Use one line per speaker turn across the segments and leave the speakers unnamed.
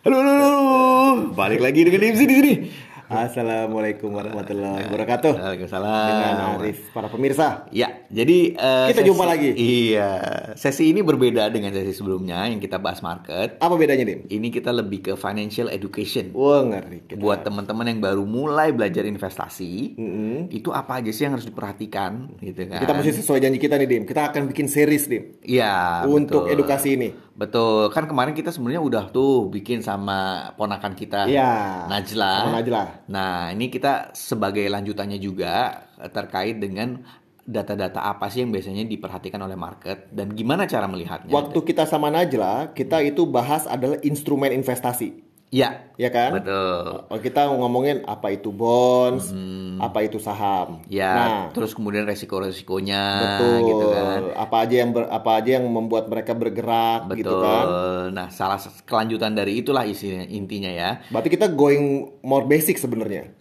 Halo, halo, halo. Balik lagi dengan Dimsi di sini. Assalamualaikum warahmatullahi wabarakatuh.
Waalaikumsalam.
Dengan Arif para pemirsa.
Ya, jadi eh,
Kita jumpa lagi.
Iya, sesi ini berbeda dengan sesi sebelumnya yang kita bahas market.
Apa bedanya, Dim?
Ini kita lebih ke financial education.
Wah, ngeri. Kita.
Buat teman-teman yang baru mulai belajar investasi,
Mm-mm.
itu apa aja sih yang harus diperhatikan, gitu kan?
Kita mesti sesuai janji kita nih, Dim. Kita akan bikin series, Dim.
Iya,
untuk
betul.
edukasi ini.
Betul, kan kemarin kita sebenarnya udah tuh bikin sama ponakan kita,
Iya.
Najla.
Sama Najla.
Nah, ini kita sebagai lanjutannya juga eh, terkait dengan data-data apa sih yang biasanya diperhatikan oleh market dan gimana cara melihatnya.
Waktu kita sama Najla, kita itu bahas adalah instrumen investasi.
Ya,
Ya kan?
betul.
Oh, Kita ngomongin apa itu bonds, apa itu saham.
Ya,
Nah,
terus kemudian resiko-resikonya
betul.
gitu kan.
Apa aja yang ber- apa aja yang membuat mereka bergerak gitu
Betul.
kan.
Nah, salah kelanjutan dari itulah isinya intinya ya.
Berarti kita going more basic sebenarnya.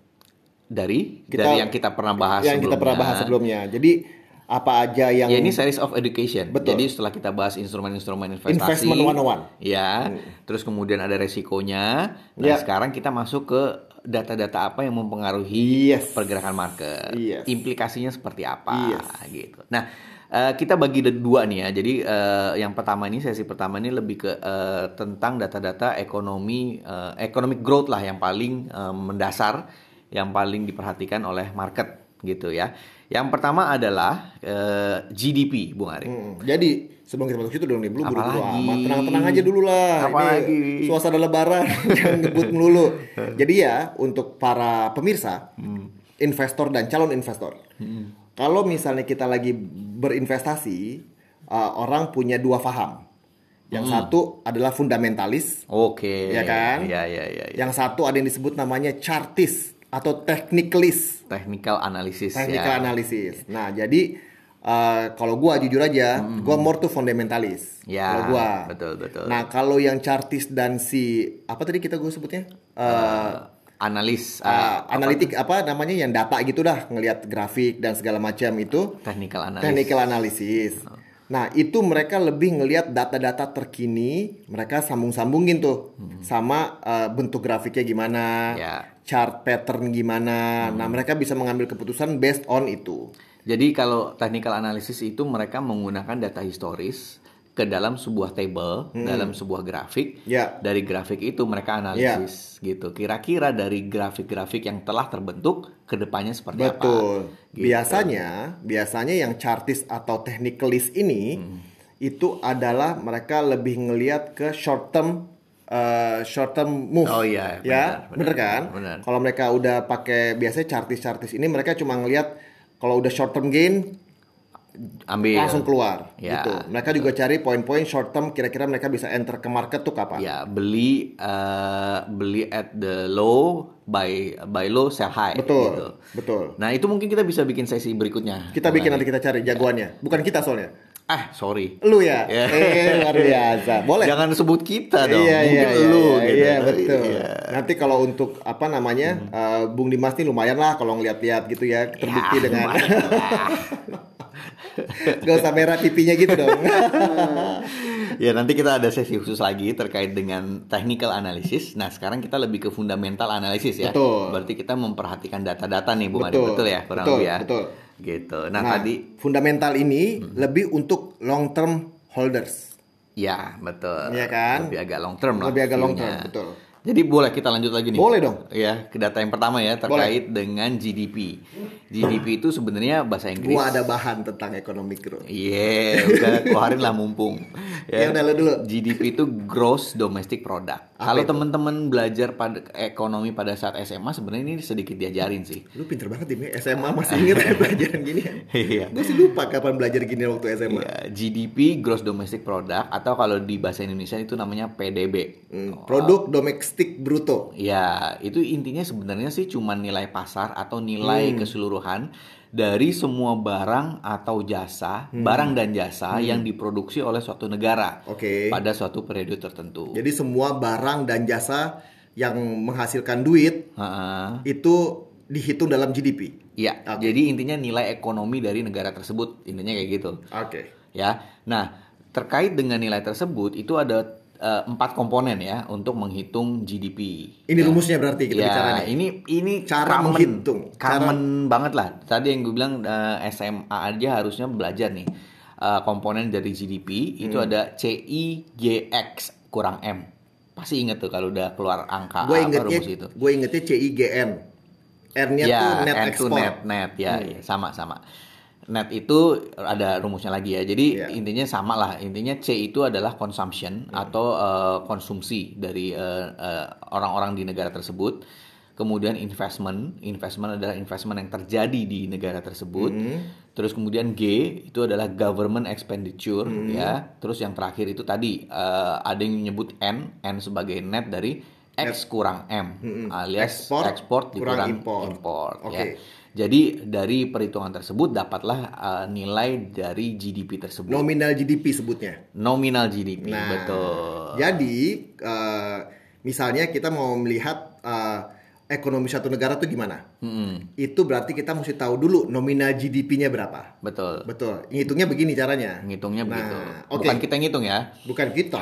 Dari
Kita-
dari yang kita pernah bahas
yang kita pernah bahas sebelumnya. Jadi apa aja yang
Ya ini series of education.
Betul.
Jadi setelah kita bahas instrumen-instrumen investasi,
Investment 101.
ya, terus kemudian ada resikonya. Nah,
Ya.
sekarang kita masuk ke data-data apa yang mempengaruhi
Yes.
pergerakan market,
Yes.
implikasinya seperti apa,
Yes.
gitu. Nah, eh, kita bagi dua nih ya. Jadi eh, yang pertama ini sesi pertama ini lebih ke eh, tentang data-data ekonomi, eh, economic growth lah yang paling eh, mendasar, yang paling diperhatikan oleh market gitu ya. Yang pertama adalah eh, GDP, Bung Ari.
Hmm, jadi sebelum kita masuk situ dong nih, lu buru-buru amat. Tenang-tenang aja dulu lah.
Apalagi?
Ini suasana lebaran jangan ngebut melulu. Jadi ya untuk para pemirsa,
Hmm.
investor dan calon investor. Kalau misalnya kita lagi berinvestasi, uh, orang punya dua faham. Yang
Hmm.
satu adalah fundamentalis,
Oke.
Ya kan?
Ya, ya, ya. ya.
yang satu ada yang disebut namanya chartis atau technicalist.
Technical analysis
technical
ya.
analysis. Nah, jadi uh, kalau gua jujur aja, gua more to fundamentalis.
Hmm. Ya,
kalau gua.
betul, betul.
Nah, kalau yang chartis dan si apa tadi kita gue sebutnya? Uh,
Analis,
uh,
uh,
analitik apa namanya yang data gitu dah, ngelihat grafik dan segala macam itu
technical analysis.
technical analysis. Nah, itu mereka lebih ngelihat data-data terkini, mereka sambung-sambungin tuh sama uh, bentuk grafiknya gimana,
Ya.
Chart pattern gimana. Nah, mereka bisa mengambil keputusan based on itu.
Jadi kalau technical analysis itu mereka menggunakan data historis ke dalam sebuah table, dalam sebuah grafik.
Hmm. Ya.
Dari grafik itu mereka analisis gitu. Kira-kira dari grafik-grafik yang telah terbentuk ke depannya seperti apa.
Betul.
Gitu.
Biasanya, biasanya yang chartis atau technicalist ini
Hmm.
itu adalah mereka lebih ngelihat ke short term uh, short term move.
Oh iya,
ya,
benar,
bener,
benar,
kan?
benar.
Kalau mereka udah pakai biasanya chartis-chartis ini mereka cuma ngelihat kalau udah short term gain
Ambil
langsung keluar
Ya,
gitu. Mereka juga cari poin-poin short term kira-kira mereka bisa enter ke market tuh kapan.
ya beli eh, beli at the low buy buy low sell high
Betul.
gitu.
Betul.
Nah, itu mungkin kita bisa bikin sesi berikutnya.
Kita bikin nanti kita cari jagoannya. Bukan kita soalnya.
Ah, sorry.
Lu ya.
Ya.
Eh, luar biasa. Boleh.
Jangan sebut kita dong.
Iya,
Mungkin
iya, iya,
lu
iya,
gitu.
iya, betul.
Iya.
Nanti kalau untuk apa namanya eh, Bung Dimas nih lumayan lah kalau ngeliat-liat gitu ya terbukti
Ya,
dengan gak usah merah pipinya gitu dong.
ya nanti kita ada sesi khusus lagi terkait dengan technical analysis. Nah sekarang kita lebih ke fundamental analysis ya.
Betul.
Berarti kita memperhatikan data-data nih Bung Adi.
Betul.
Betul ya kurang
Betul,
lebih ya.
betul.
Gitu. Nah,
Nah,
tadi
fundamental ini lebih untuk long term holders.
ya betul.
Iya kan?
Lebih agak long term lah.
Lebih agak long term, betul.
Jadi boleh kita lanjut lagi nih.
Boleh dong.
Ya, ke data yang pertama ya terkait dengan GDP. GDP itu sebenarnya bahasa Inggris.
Gua ada bahan tentang ekonomi growth.
Iya, udah keluarin lah mumpung.
Ya udah, lu dulu.
GDP itu gross domestic product.
Apa
Kalau teman-teman belajar pada ekonomi pada saat SMA sebenarnya ini sedikit diajarin sih.
Lu pinter banget ini SMA masih inget ya pelajaran gini ya.
Iya.
Gue sih lupa kapan belajar gini waktu SMA.
Ya, GDP gross domestic product atau kalau di bahasa Indonesia itu namanya PDB.
Hmm, Produk domestik bruto.
Ya, itu intinya sebenarnya sih cuma nilai pasar atau nilai
Hmm.
keseluruhan dari semua barang atau jasa,
Hmm.
barang dan jasa yang diproduksi oleh suatu negara
Oke.
pada suatu periode tertentu.
Jadi semua barang dan jasa yang menghasilkan duit
Ha-ha.
itu dihitung dalam GDP.
Iya,
Oke.
jadi intinya nilai ekonomi dari negara tersebut intinya kayak gitu.
Oke.
Ya. Nah, terkait dengan nilai tersebut itu ada empat komponen ya untuk menghitung GDP.
Ini rumusnya berarti kita
ya,
bicara nih.
ini ini
Cara
common,
menghitung.
common banget lah. Tadi yang gue bilang eh, SMA aja harusnya belajar nih Eh, komponen dari GDP itu
Hmm.
ada CIGX kurang M. Pasti inget tuh kalau udah keluar angka
Gue
apa rumus itu.
gue ingetnya CIGN. R-nya
ya,
tuh net
N
export.
net, net ya, ya, sama sama. Net itu ada rumusnya lagi ya. Jadi
Iya.
intinya sama lah. Intinya C itu adalah consumption atau eh, konsumsi dari eh, eh, orang-orang di negara tersebut. Kemudian investment, investment adalah investment yang terjadi di negara tersebut. Terus kemudian G itu adalah government expenditure ya. Terus yang terakhir itu tadi eh, ada yang menyebut N, N sebagai net dari X kurang M alias
Ekspor
ekspor
kurang
dikurang
impor.
impor,
Oke.
ya. Jadi dari perhitungan tersebut dapatlah uh, nilai dari GDP tersebut.
Nominal GDP sebutnya.
Nominal GDP,
Nah,
betul.
Jadi eh, misalnya kita mau melihat eh, ekonomi satu negara tuh gimana?
Mm-mm,
Itu berarti kita mesti tahu dulu nominal GDP-nya berapa.
betul.
Betul. Ngitungnya begini caranya.
Ngitungnya
Nah,
begitu.
oke.
Bukan kita ngitung ya.
Bukan kita.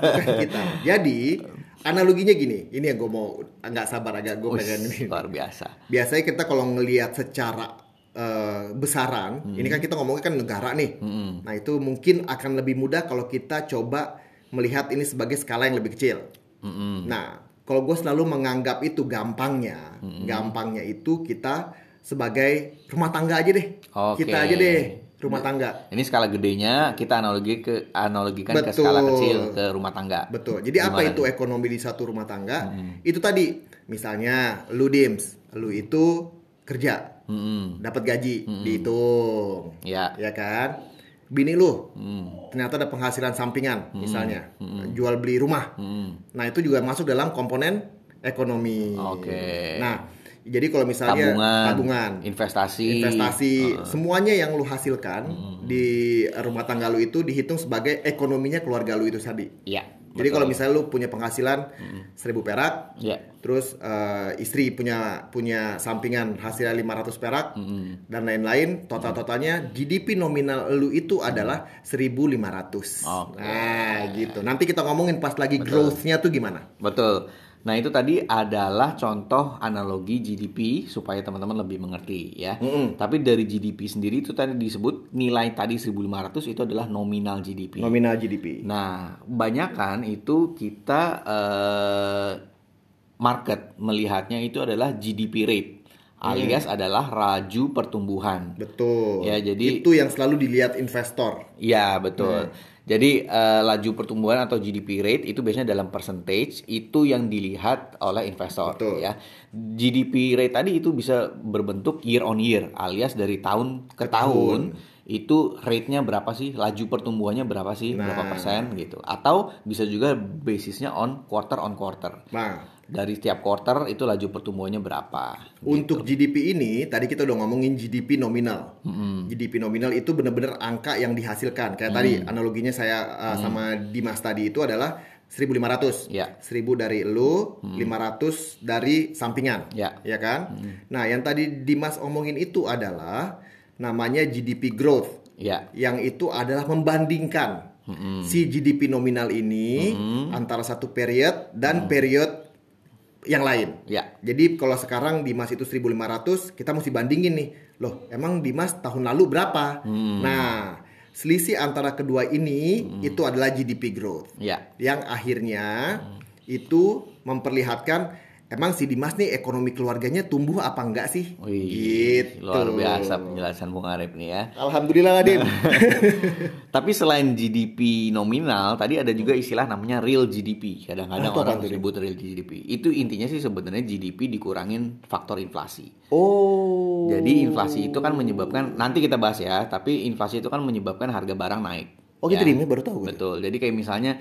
Bukan kita. Jadi analoginya gini. Ini yang gue mau nggak sabar agak gue pengen ini.
luar biasa.
Biasanya kita kalau ngelihat secara eh, besaran, ini kan kita ngomongnya kan negara nih.
Mm-mm,
Nah itu mungkin akan lebih mudah kalau kita coba melihat ini sebagai skala yang lebih kecil.
mm-mm.
Nah, kalau gue selalu menganggap itu gampangnya, gampangnya itu kita sebagai rumah tangga aja deh.
Oke.
Kita aja deh rumah tangga.
Ini skala gedenya kita analogi ke analogikan ke
Betul.
skala kecil ke rumah tangga.
Betul. Jadi apa
Gimana
itu
nih?
ekonomi di satu rumah tangga? Itu tadi, misalnya lu dims, lu itu kerja,
Mm-mm,
dapat gaji, dihitung,
Ya.
ya kan? Bini lu
Mm,
ternyata ada penghasilan sampingan, misalnya jual beli rumah.
mm.
Nah itu juga masuk dalam komponen ekonomi.
Oke.
Nah jadi kalau misalnya
Tabungan,
tabungan,
investasi,
investasi, semuanya yang lu hasilkan di rumah tangga lu itu dihitung sebagai ekonominya keluarga lu itu tadi.
Ya.
Jadi kalau misalnya lu punya penghasilan seribu perak,
Ya.
terus eh, istri punya punya sampingan hasilnya 500 perak dan lain-lain, total-totalnya GDP nominal lu itu adalah 1500.
Oke.
Nah, gitu. Nanti kita ngomongin pas lagi growth-nya tuh gimana.
Betul. Nah itu tadi adalah contoh analogi GDP supaya teman-teman lebih mengerti ya. Tapi dari GDP sendiri itu tadi disebut nilai tadi 1.500 itu adalah nominal GDP.
Nominal GDP.
Nah, kebanyakan itu kita eh, market melihatnya itu adalah GDP rate alias adalah raju pertumbuhan.
Betul.
Ya, jadi-
itu yang selalu dilihat investor.
Iya betul. Jadi eh, laju pertumbuhan atau GDP rate itu biasanya dalam percentage itu yang dilihat oleh investor
Betul.
ya. GDP rate tadi itu bisa berbentuk year on year alias dari tahun ke,
Ke
tahun, itu rate-nya berapa sih? Laju pertumbuhannya berapa sih? Berapa
Nah.
persen gitu. Atau bisa juga basisnya on quarter on quarter.
Nah,
Dari setiap quarter itu laju pertumbuhannya berapa?
Untuk GDP ini, tadi kita udah ngomongin GDP nominal. GDP nominal itu benar-benar angka yang dihasilkan. Kayak tadi analoginya saya uh, sama Dimas tadi itu adalah 1.500.
Ya.
1.000 dari lu, 500 dari sampingan.
Ya.
Ya kan? Nah, yang tadi Dimas omongin itu adalah namanya GDP growth.
Ya.
Yang itu adalah membandingkan si GDP nominal ini antara satu period dan period yang lain.
Ya.
Jadi kalau sekarang Dimas itu 1500, kita mesti bandingin nih. Loh, emang Dimas tahun lalu berapa? Nah, selisih antara kedua ini itu adalah GDP growth.
Ya.
Yang akhirnya itu memperlihatkan emang si Dimas nih ekonomi keluarganya tumbuh apa enggak sih?
Wih,
gitu.
luar biasa penjelasan Bung Arif nih ya.
Alhamdulillah Dim.
Tapi selain GDP nominal, tadi ada juga istilah namanya real GDP. Kadang-kadang orang disebut real GDP. Itu intinya sih sebenarnya GDP dikurangin faktor inflasi.
oh.
Jadi inflasi itu kan menyebabkan nanti kita bahas ya, tapi inflasi itu kan menyebabkan harga barang naik.
Oh gitu
Ya.
Baru tahu gue.
Betul. Jadi kayak misalnya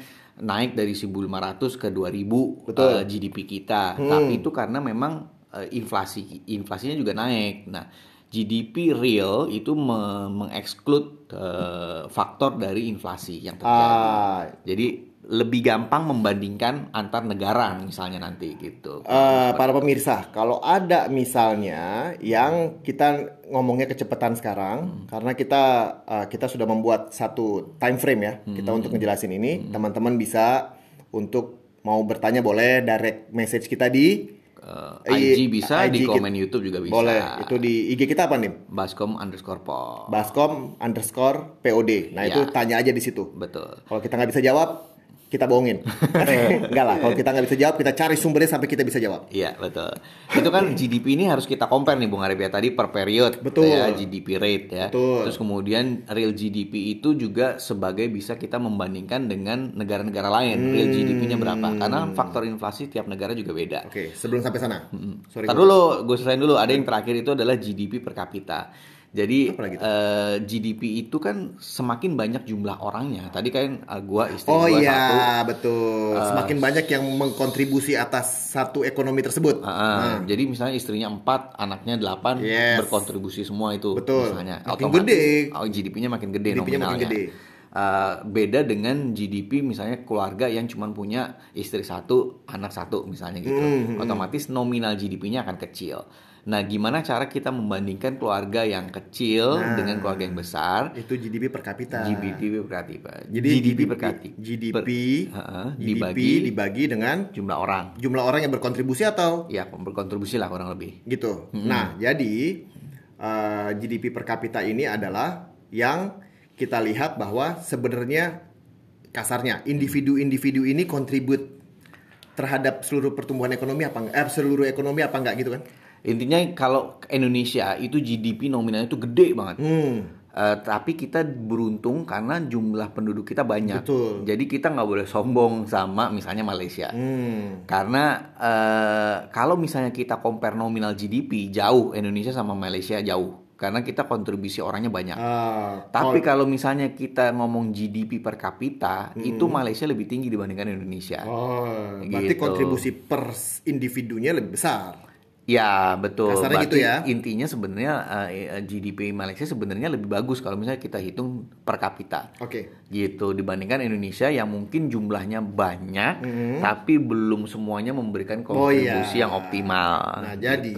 naik dari 1.500 ke 2.000
Betul.
eh, GDP kita. Tapi itu karena memang eh, inflasi inflasinya juga naik. Nah, GDP real itu me- mengeksklud eh, faktor dari inflasi yang terjadi.
Ah,
Jadi lebih gampang membandingkan antar negara misalnya nanti gitu.
Eh, para pemirsa, kalau ada misalnya yang kita ngomongnya kecepatan sekarang, karena kita eh, kita sudah membuat satu time frame ya, kita untuk ngejelasin ini, teman-teman bisa untuk mau bertanya boleh direct message kita di
Eh,
Eh,
IG bisa, di
IG kita-
komen YouTube juga bisa.
boleh. Itu di IG kita apa nih?
Baskom underscore po.
Baskom underscore POD. Nah itu
Ya.
tanya aja di situ.
Betul.
Kalau kita nggak bisa jawab, kita bohongin. Enggak lah. Kalau kita nggak bisa jawab, kita cari sumbernya sampai kita bisa jawab.
Iya betul. Itu kan GDP ini harus kita compare nih Bung Arif ya tadi per period.
Betul.
Ya, GDP rate ya.
Betul.
Terus kemudian real GDP itu juga sebagai bisa kita membandingkan dengan negara-negara lain.
Hmm.
Real GDP-nya berapa? Karena faktor inflasi tiap negara juga beda.
Oke, sebelum sampai sana. Sorry.
Ntar dulu, gue selesain dulu. Ada yang terakhir itu adalah GDP per kapita. Jadi
tuh?
eh, GDP itu kan semakin banyak jumlah orangnya. Tadi kan eh, gua istri
Oh
gua
iya,
satu.
betul. Semakin banyak yang mengkontribusi atas satu ekonomi tersebut.
Ah, Jadi misalnya istrinya 4, anaknya 8
Yes.
berkontribusi semua itu
Betul.
misalnya.
Makin gede.
oh, GDP-nya makin gede
GDP-nya makin
nominalnya.
gede.
Eh, beda dengan GDP misalnya keluarga yang cuma punya istri satu, anak satu misalnya gitu.
Hmm,
Otomatis nominal GDP-nya akan kecil. Nah, gimana cara kita membandingkan keluarga yang kecil
Nah.
dengan keluarga yang besar?
Itu GDP per kapita.
GDP per kapita.
Jadi
GDP per kapita.
GDP,
Per- Heeh,
GDP
dibagi
dibagi dengan
jumlah orang.
jumlah orang yang berkontribusi atau
Ya, berkontribusi lah kurang lebih.
gitu. Nah, jadi uh, GDP per kapita ini adalah yang kita lihat bahwa sebenarnya kasarnya individu-individu ini kontribut terhadap seluruh pertumbuhan ekonomi apa enggak? Eh, seluruh ekonomi apa enggak gitu kan?
Intinya kalau Indonesia itu GDP nominalnya itu gede banget.
Hmm.
Eh, tapi kita beruntung karena jumlah penduduk kita banyak.
Betul.
Jadi kita nggak boleh sombong sama misalnya Malaysia.
Hmm.
Karena eh, kalau misalnya kita compare nominal GDP jauh Indonesia sama Malaysia jauh. Karena kita kontribusi orangnya banyak.
Ah,
Tapi
kalau-
kalau misalnya kita ngomong GDP per kapita, itu Malaysia lebih tinggi dibandingkan Indonesia.
Hmm. oh, berarti
Gitu.
kontribusi per individunya lebih besar.
Ya betul.
Kasarnya
Berarti
gitu ya.
Intinya sebenarnya eh, GDP Malaysia sebenarnya lebih bagus kalau misalnya kita hitung per kapita.
Oke.
Gitu dibandingkan Indonesia yang mungkin jumlahnya banyak
Mhm.
tapi belum semuanya memberikan
Oh, iya.
kontribusi yang optimal.
Nah,
gitu.
jadi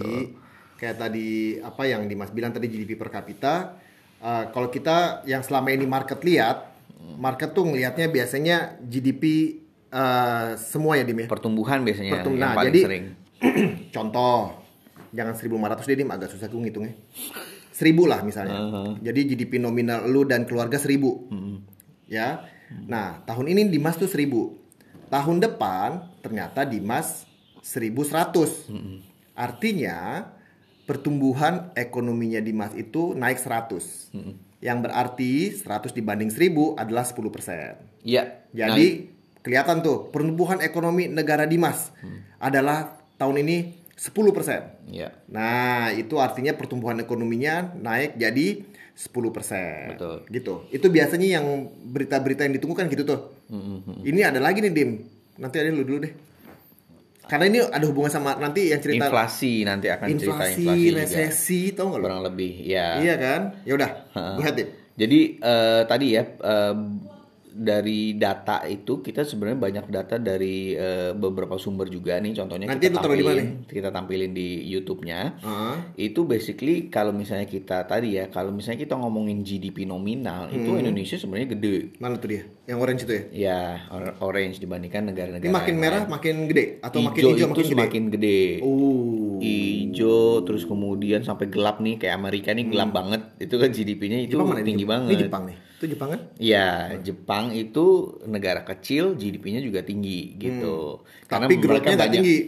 kayak tadi apa yang Dimas bilang tadi GDP per kapita, uh, kalau kita yang selama ini market lihat, market tuh ngelihatnya biasanya GDP uh, semua ya Dim ya.
pertumbuhan biasanya
Pertum-
yang
nah, jadi
sering.
contoh, jangan 1500 deh Dim, agak susah tuh ngitungnya. 1000 lah misalnya. Jadi GDP nominal lu dan keluarga 1000. Ya. Nah, tahun ini Dimas tuh 1000. Tahun depan ternyata Dimas 1100. Artinya pertumbuhan ekonominya Dimas itu naik 100. Yang berarti 100 dibanding 1000 adalah 10%.
Iya.
Jadi kelihatan tuh pertumbuhan ekonomi negara Dimas adalah tahun ini 10%.
Iya.
Nah, itu artinya pertumbuhan ekonominya naik jadi 10%.
Betul.
Gitu. Itu biasanya yang berita-berita yang ditunggu kan gitu tuh.
Mm-hmm.
Ini ada lagi nih, Dim. Nanti ada lu dulu deh. Karena ini ada hubungan sama nanti yang cerita
Inflasi nanti akan cerita
inflasi,
inflasi juga.
resesi, tau gak lu?
Kurang lebih, ya.
Iya kan? Ya udah, ahead, Dim.
Jadi eh, tadi ya eh, dari data itu kita sebenarnya banyak data dari eh, beberapa sumber juga nih. Contohnya
Nanti
kita tampilin,
mana?
kita tampilin di YouTube-nya.
Heeh.
Itu basically kalau misalnya kita tadi ya, kalau misalnya kita ngomongin GDP nominal itu
Hmm.
Indonesia sebenarnya gede.
Mana tuh dia? Yang orange itu ya?
Ya, or- orange dibandingkan negara-negara
Ini makin merah
lain.
makin gede atau makin hijau
itu
makin gede?
semakin gede.
Oh.
Ijo terus kemudian sampai gelap nih kayak Amerika nih gelap banget. Itu kan GDP-nya itu
Hmm. Jepang ini?
tinggi
Jepang?
banget.
Ini Jepang nih. Itu Jepang kan?
Ya, Jepang itu negara kecil, GDP-nya juga tinggi gitu.
Hmm. Tapi growth-nya nggak tinggi.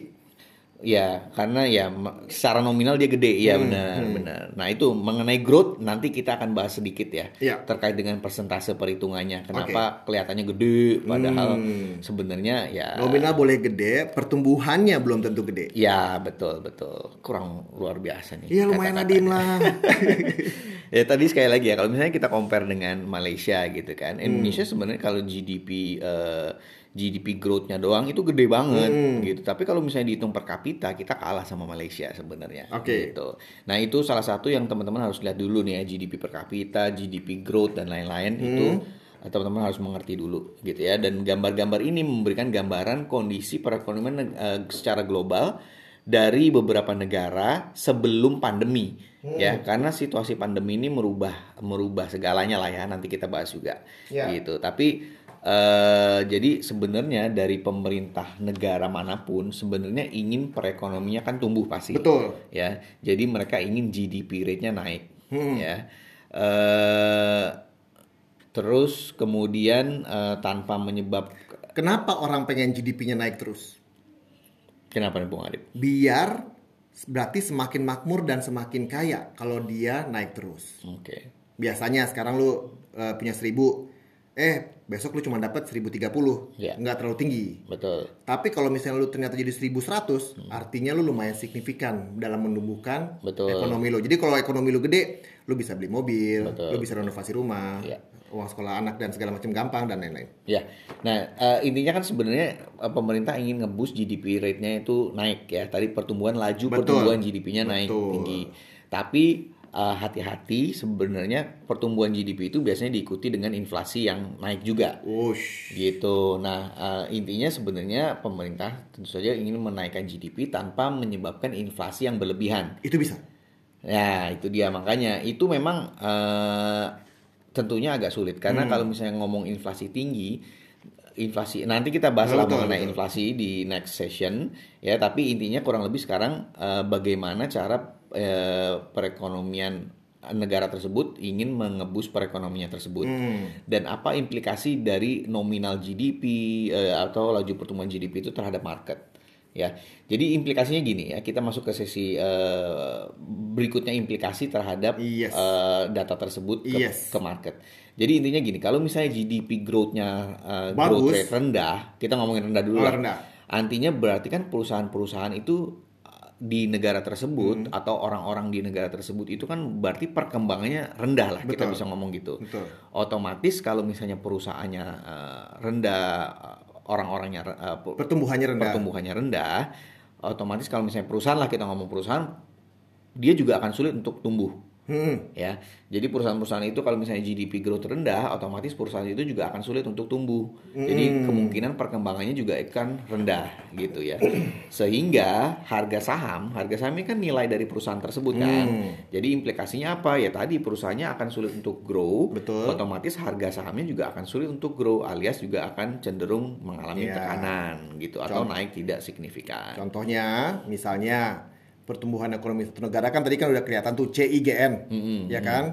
Ya, karena ya secara nominal dia gede, ya
Hmm,
benar, benar. Nah itu mengenai growth nanti kita akan bahas sedikit ya,
Iya.
terkait dengan persentase perhitungannya. Kenapa kelihatannya gede, padahal sebenarnya ya.
Nominal boleh gede, pertumbuhannya belum tentu gede.
Ya betul betul, kurang luar biasa nih.
Iya lumayan adim lah.
ya tadi sekali lagi ya kalau misalnya kita compare dengan Malaysia gitu kan
Hmm.
Indonesia sebenarnya kalau GDP eh, GDP growth-nya doang itu gede banget
Hmm.
gitu tapi kalau misalnya dihitung per kapita kita kalah sama Malaysia sebenarnya
Oke.
gitu nah itu salah satu yang teman-teman harus lihat dulu nih ya GDP per kapita GDP growth dan lain-lain itu
Hmm.
eh, teman-teman harus mengerti dulu gitu ya dan gambar-gambar ini memberikan gambaran kondisi perekonomian eh, secara global dari beberapa negara sebelum pandemi ya karena situasi pandemi ini merubah merubah segalanya lah ya nanti kita bahas juga
Ya.
gitu tapi eh, jadi sebenarnya dari pemerintah negara mana pun sebenarnya ingin perekonomiannya kan tumbuh pasti.
Betul.
Ya, jadi mereka ingin GDP rate-nya naik.
Hmm.
Ya. Eh, terus kemudian eh, tanpa menyebab
Kenapa orang pengen GDP-nya naik terus?
kenapa nih Bung Adip?
Biar berarti semakin makmur dan semakin kaya kalau dia naik terus.
Oke.
Biasanya sekarang lu eh, punya 1000, eh besok lu cuma dapat 1030.
Iya.
Nggak terlalu tinggi.
Betul.
Tapi kalau misalnya lu ternyata jadi 1100,
Hmm.
artinya lu lumayan signifikan dalam menumbuhkan
Betul.
ekonomi lu. Jadi kalau ekonomi lu gede, lu bisa beli mobil,
Betul.
lu bisa renovasi rumah,
Iya.
uang sekolah anak dan segala macam gampang dan lain-lain.
Ya, nah eh, intinya kan sebenarnya eh, pemerintah ingin ngebus GDP rate-nya itu naik ya. Tadi pertumbuhan laju,
Betul.
pertumbuhan GDP-nya naik
Betul.
tinggi. Tapi eh, hati-hati sebenarnya pertumbuhan GDP itu biasanya diikuti dengan inflasi yang naik juga.
Wush.
Gitu. Nah, eh, intinya sebenarnya pemerintah tentu saja ingin menaikkan GDP tanpa menyebabkan inflasi yang berlebihan.
Itu bisa.
Ya, itu dia makanya itu memang eh, tentunya agak sulit karena
Hmm.
kalau misalnya ngomong inflasi tinggi, inflasi nanti kita bahas
Betul,
lah mengenai inflasi di next session ya, tapi intinya kurang lebih sekarang eh, bagaimana cara eh, perekonomian negara tersebut ingin mengebus perekonomian tersebut
Hmm.
dan apa implikasi dari nominal GDP eh, atau laju pertumbuhan GDP itu terhadap market ya jadi implikasinya gini ya kita masuk ke sesi eh, berikutnya implikasi terhadap
Yes.
eh, data tersebut ke,
Yes.
ke market jadi intinya gini kalau misalnya GDP growth-nya
Bagus.
growth rate rendah kita ngomongin rendah dulu
Oh,
lah
rendah.
Artinya berarti kan perusahaan-perusahaan itu uh, di negara
Hmm.
tersebut atau orang-orang di negara tersebut itu kan berarti perkembangannya rendah lah kita
Betul.
bisa ngomong gitu.
Betul.
Otomatis kalau misalnya perusahaannya uh, rendah, uh, orang-orangnya uh, pu-
Pertumbuhannya rendah.
pertumbuhannya rendah, otomatis kalau misalnya perusahaan lah kita ngomong perusahaan, dia juga akan sulit untuk tumbuh
Hmm.
ya. Jadi perusahaan-perusahaan itu kalau misalnya GDP growth rendah, otomatis perusahaan itu juga akan sulit untuk tumbuh. Jadi kemungkinan perkembangannya juga akan rendah gitu ya. Sehingga harga saham, harga saham ini kan nilai dari perusahaan tersebut kan. Jadi implikasinya apa? Ya tadi perusahaannya akan sulit untuk grow,
Betul.
otomatis harga sahamnya juga akan sulit untuk grow alias juga akan cenderung mengalami
Iya.
tekanan gitu atau naik tidak signifikan.
Contohnya, misalnya pertumbuhan ekonomi satu negara. Kan tadi kan udah kelihatan tuh CIGN, ya kan?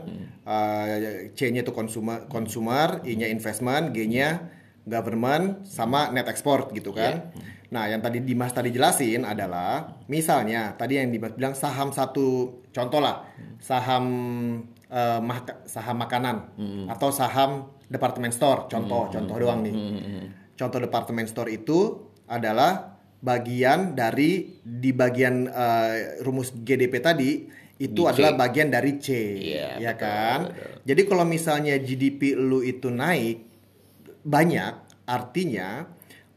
Uh, C-nya itu consumer, consumer, I-nya investment, G-nya government, sama net export gitu kan? Nah, yang tadi Dimas tadi jelasin adalah, misalnya tadi yang Dimas bilang saham satu, contoh lah, saham uh, mak- saham makanan atau saham department store, contoh, contoh doang nih. Contoh department store itu adalah bagian dari di bagian eh, rumus GDP tadi itu
Di C.
adalah bagian dari C,
Iya,
ya
betul,
kan?
betul.
Jadi kalau misalnya GDP lu itu naik banyak, artinya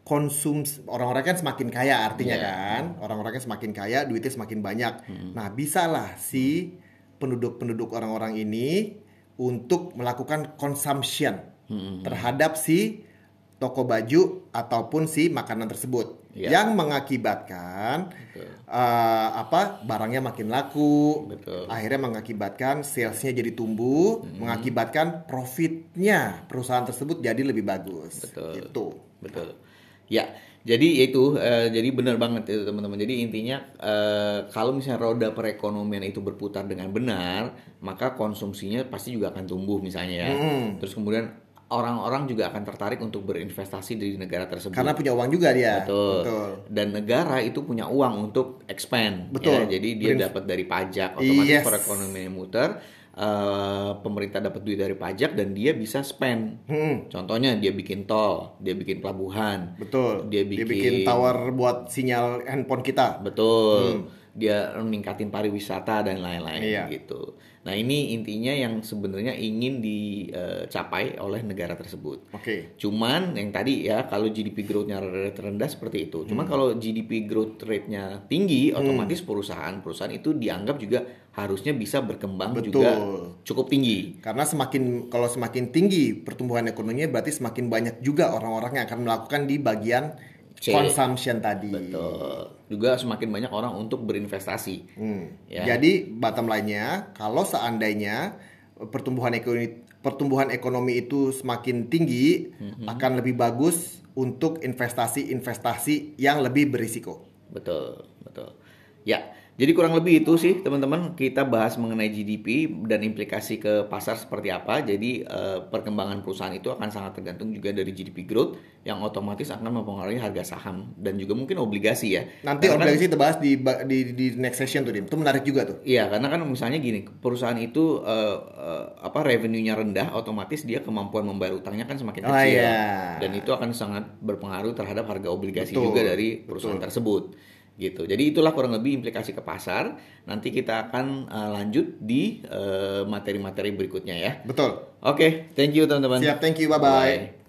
konsum orang-orang kan semakin kaya artinya
Iya.
kan, orang-orang kan semakin kaya, duitnya semakin banyak. Nah, bisalah si penduduk-penduduk orang-orang ini untuk melakukan consumption terhadap si toko baju ataupun si makanan tersebut
Iya.
yang mengakibatkan eh, apa barangnya makin laku
Betul.
akhirnya mengakibatkan salesnya jadi tumbuh mengakibatkan profitnya perusahaan tersebut jadi lebih bagus
Betul.
gitu
Betul. Ya, jadi itu eh, jadi benar banget itu teman-teman. Jadi intinya eh, kalau misalnya roda perekonomian itu berputar dengan benar, maka konsumsinya pasti juga akan tumbuh misalnya ya. Terus kemudian orang-orang juga akan tertarik untuk berinvestasi di negara tersebut.
karena punya uang juga dia
Betul. Dan negara itu punya uang untuk expand.
Betul.
ya. Jadi dia dapat dari pajak, otomatis
Yes.
perekonomian muter. eh, pemerintah dapat duit dari pajak dan dia bisa spend.
Hmm,
Contohnya dia bikin tol, dia bikin pelabuhan,
betul
Dia
dia
bikin-
bikin tower buat sinyal handphone kita
betul. Dia meningkatin pariwisata dan lain-lain
Iya.
gitu. Nah ini intinya yang sebenarnya ingin dicapai oleh negara tersebut.
oke
Cuman yang tadi ya kalau GDP growth-nya rendah seperti itu.
Hmm.
Cuman kalau GDP growth rate-nya tinggi, otomatis perusahaan-perusahaan itu dianggap juga harusnya bisa berkembang
Betul.
juga cukup tinggi.
karena semakin kalau semakin tinggi pertumbuhan ekonominya berarti semakin banyak juga orang-orang yang akan melakukan di bagian
C.
consumption tadi
Betul. Juga semakin banyak orang untuk berinvestasi.
Hmm.
Ya.
Jadi bottom line-nya kalau seandainya pertumbuhan ekonomi pertumbuhan ekonomi itu semakin tinggi akan lebih bagus untuk investasi-investasi yang lebih berisiko.
Betul, betul. Ya, jadi kurang lebih itu sih teman-teman kita bahas mengenai GDP dan implikasi ke pasar seperti apa. Jadi eh, perkembangan perusahaan itu akan sangat tergantung juga dari GDP growth yang otomatis akan mempengaruhi harga saham dan juga mungkin obligasi ya.
Nanti
Karena kan-
obligasi kita bahas di, di di next session tuh, Dim. Itu menarik juga tuh.
Iya, karena kan misalnya gini, perusahaan itu eh, eh, apa revenue-nya rendah, otomatis dia kemampuan membayar utangnya kan semakin
Oh,
kecil.
iya.
Dan itu akan sangat berpengaruh terhadap harga obligasi
Betul,
juga dari perusahaan tersebut. Gitu. Jadi itulah kurang lebih implikasi ke pasar. Nanti kita akan eh, lanjut di eh, materi-materi berikutnya ya.
Betul.
Oke, thank you teman-teman.
Siap, thank you. Bye-bye.